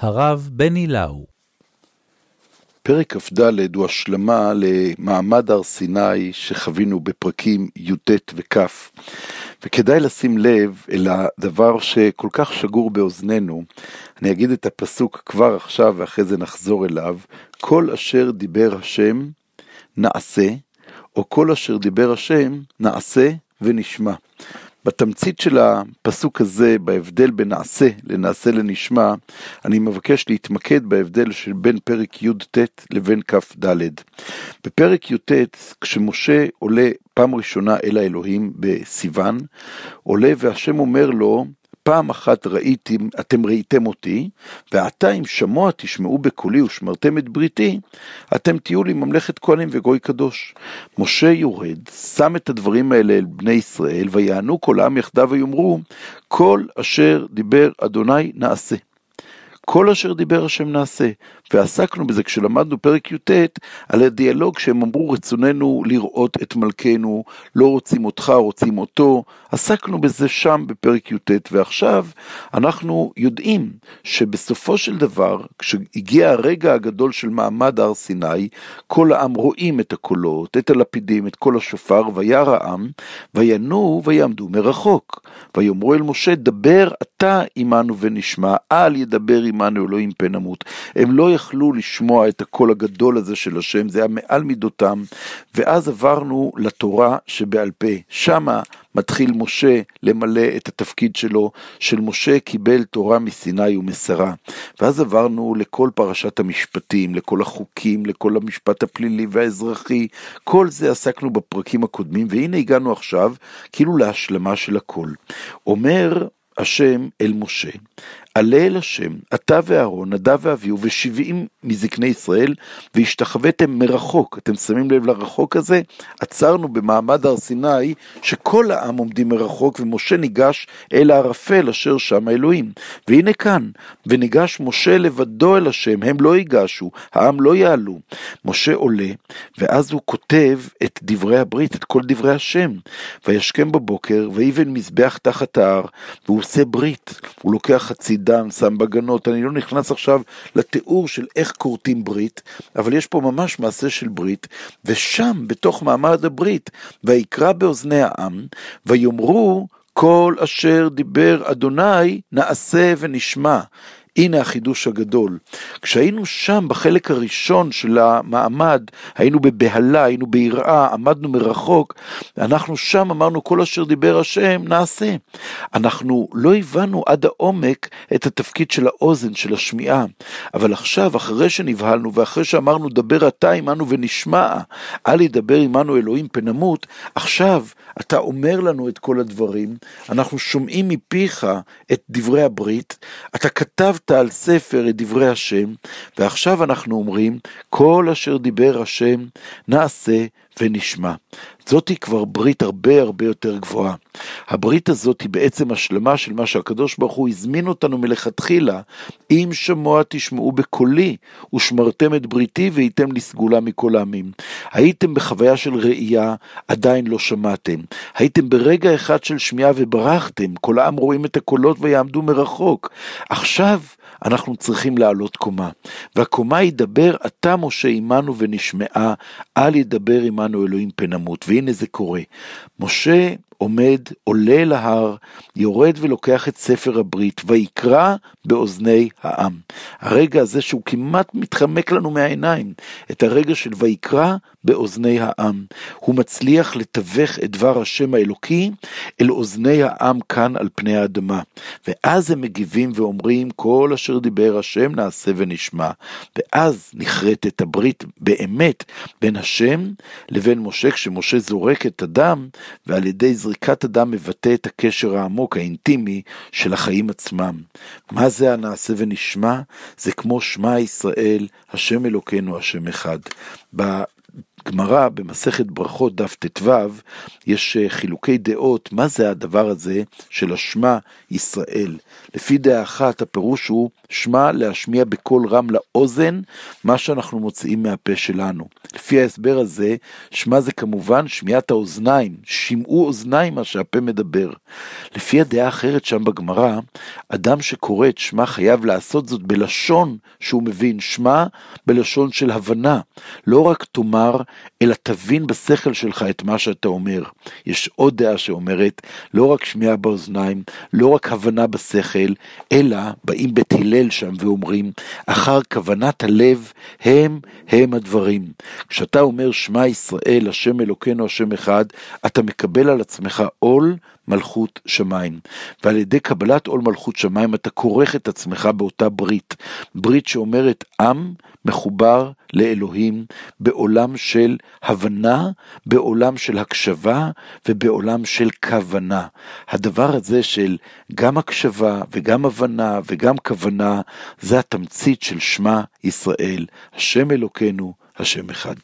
הרב בני לאו. פרק כ"ד הוא השלמה למעמד הר סיני שחווינו בפרקים י"ט וכ', וכדאי לשים לב אל הדבר שכל כך שגור באוזנינו. אני אגיד את הפסוק כבר עכשיו ואחרי זה נחזור אליו. כל אשר דיבר השם נעשה, או כל אשר דיבר השם נעשה ונשמע. בתמצית של הפסוק הזה, בהבדל בין נעשה לנעשה לנשמע, אני מבקש להתמקד בהבדל של בין פרק י"ט לבין כ"ד. בפרק י"ט, כשמשה עולה פעם ראשונה אל האלוהים בסיוון, עולה והשם אומר לו, פעם אחת ראיתם, אתם ראיתם אותי, ועתה אם שמוע תשמעו בקולי ושמרתם את בריתי, אתם תהיו לי ממלכת כהנים וגוי קדוש. משה יורד, שם את הדברים האלה אל בני ישראל, ויענו כל העם יחדיו ויאמרו, כל אשר דיבר אדוני נעשה. כל אשר דיבר השם נעשה. ועסקנו בזה כשלמדנו פרק י"ט, על הדיאלוג שהם אמרו רצוננו לראות את מלכנו, לא רוצים אותך, רוצים אותו. עסקנו בזה שם בפרק י"ט, ועכשיו אנחנו יודעים שבסופו של דבר, כשהגיע הרגע הגדול של מעמד הר סיני, כל העם רואים את הקולות, את הלפידים, את כל השופר, וירא העם, וינו ויעמדו מרחוק. ויאמרו אל משה, דבר אתה עמנו ונשמע, אל ידבר עמנו אלוהים פן נמות. הם לא יכלו לשמוע את הקול הגדול הזה של השם, זה היה מעל מידותם, ואז עברנו לתורה שבעל פה. שמה מתחיל משה למלא את התפקיד שלו, של משה קיבל תורה מסיני ומסרה. ואז עברנו לכל פרשת המשפטים, לכל החוקים, לכל המשפט הפלילי והאזרחי, כל זה עסקנו בפרקים הקודמים, והנה הגענו עכשיו כאילו להשלמה של הכל. אומר השם אל משה, עלה אל השם, אתה ואהרון, נדב ואביהו ושבעים מזקני ישראל, והשתחוויתם מרחוק. אתם שמים לב לרחוק הזה? עצרנו במעמד הר סיני, שכל העם עומדים מרחוק, ומשה ניגש אל הערפל אשר שם האלוהים. והנה כאן, וניגש משה לבדו אל השם, הם לא ייגשו, העם לא יעלו. משה עולה, ואז הוא כותב את דברי הברית, את כל דברי השם. וישכם בבוקר, ויבן מזבח תחת ההר, והוא עושה ברית. הוא לוקח חצי דם, שם בגנות, אני לא נכנס עכשיו לתיאור של איך כורתים ברית, אבל יש פה ממש מעשה של ברית, ושם, בתוך מעמד הברית, ויקרא באוזני העם, ויאמרו כל אשר דיבר אדוני נעשה ונשמע. הנה החידוש הגדול. כשהיינו שם בחלק הראשון של המעמד, היינו בבהלה, היינו ביראה, עמדנו מרחוק, אנחנו שם אמרנו כל אשר דיבר השם נעשה. אנחנו לא הבנו עד העומק את התפקיד של האוזן, של השמיעה, אבל עכשיו, אחרי שנבהלנו ואחרי שאמרנו דבר אתה עמנו ונשמע, אל ידבר עמנו אלוהים פנמות, עכשיו אתה אומר לנו את כל הדברים, אנחנו שומעים מפיך את דברי הברית, אתה כתבת על ספר את דברי השם, ועכשיו אנחנו אומרים, כל אשר דיבר השם נעשה ונשמע. זאתי כבר ברית הרבה הרבה יותר גבוהה. הברית הזאת היא בעצם השלמה של מה שהקדוש ברוך הוא הזמין אותנו מלכתחילה, אם שמוע תשמעו בקולי, ושמרתם את בריתי והייתם לי סגולה מכל העמים. הייתם בחוויה של ראייה, עדיין לא שמעתם. הייתם ברגע אחד של שמיעה וברחתם, כל העם רואים את הקולות ויעמדו מרחוק. עכשיו אנחנו צריכים לעלות קומה. והקומה ידבר, אתה משה עמנו ונשמעה, אל ידבר עמנו אלוהים פן נמות. והנה זה קורה. משה עומד, עולה להר, יורד ולוקח את ספר הברית, ויקרא באוזני העם. הרגע הזה שהוא כמעט מתחמק לנו מהעיניים, את הרגע של ויקרא באוזני העם. הוא מצליח לתווך את דבר השם האלוקי אל אוזני העם כאן על פני האדמה. ואז הם מגיבים ואומרים, כל אשר דיבר השם נעשה ונשמע. ואז נכרתת הברית באמת בין השם לבין משה, כשמשה זורק את הדם, ועל ידי זריקת הדם מבטא את הקשר העמוק, האינטימי, של החיים עצמם. מה זה הנעשה ונשמע? זה כמו שמע ישראל, השם אלוקינו, השם אחד. בגמרא, במסכת ברכות, דף ט"ו, יש אה, חילוקי דעות, מה זה הדבר הזה של השמע ישראל. לפי דעה אחת, הפירוש הוא שמע להשמיע בקול רם לאוזן מה שאנחנו מוציאים מהפה שלנו. לפי ההסבר הזה, שמע זה כמובן שמיעת האוזניים, שמעו אוזניים מה שהפה מדבר. לפי הדעה האחרת שם בגמרא, אדם שקורא את שמע חייב לעשות זאת בלשון שהוא מבין, שמע בלשון של הבנה. לא רק תאמר, אלא תבין בשכל שלך את מה שאתה אומר. יש עוד דעה שאומרת, לא רק שמיעה באוזניים, לא רק הבנה בשכל, אלא באים בית הלל שם ואומרים, אחר כוונת הלב הם הם הדברים. כשאתה אומר שמע ישראל, השם אלוקינו, השם אחד, אתה מקבל על עצמך עול מלכות שמיים. ועל ידי קבלת עול מלכות שמיים אתה כורך את עצמך באותה ברית. ברית שאומרת עם מחובר לאלוהים בעולם של הבנה, בעולם של הקשבה ובעולם של כוונה. הדבר הזה של גם הקשבה וגם הבנה וגם כוונה, זה התמצית של שמע ישראל, השם אלוקינו, השם אחד.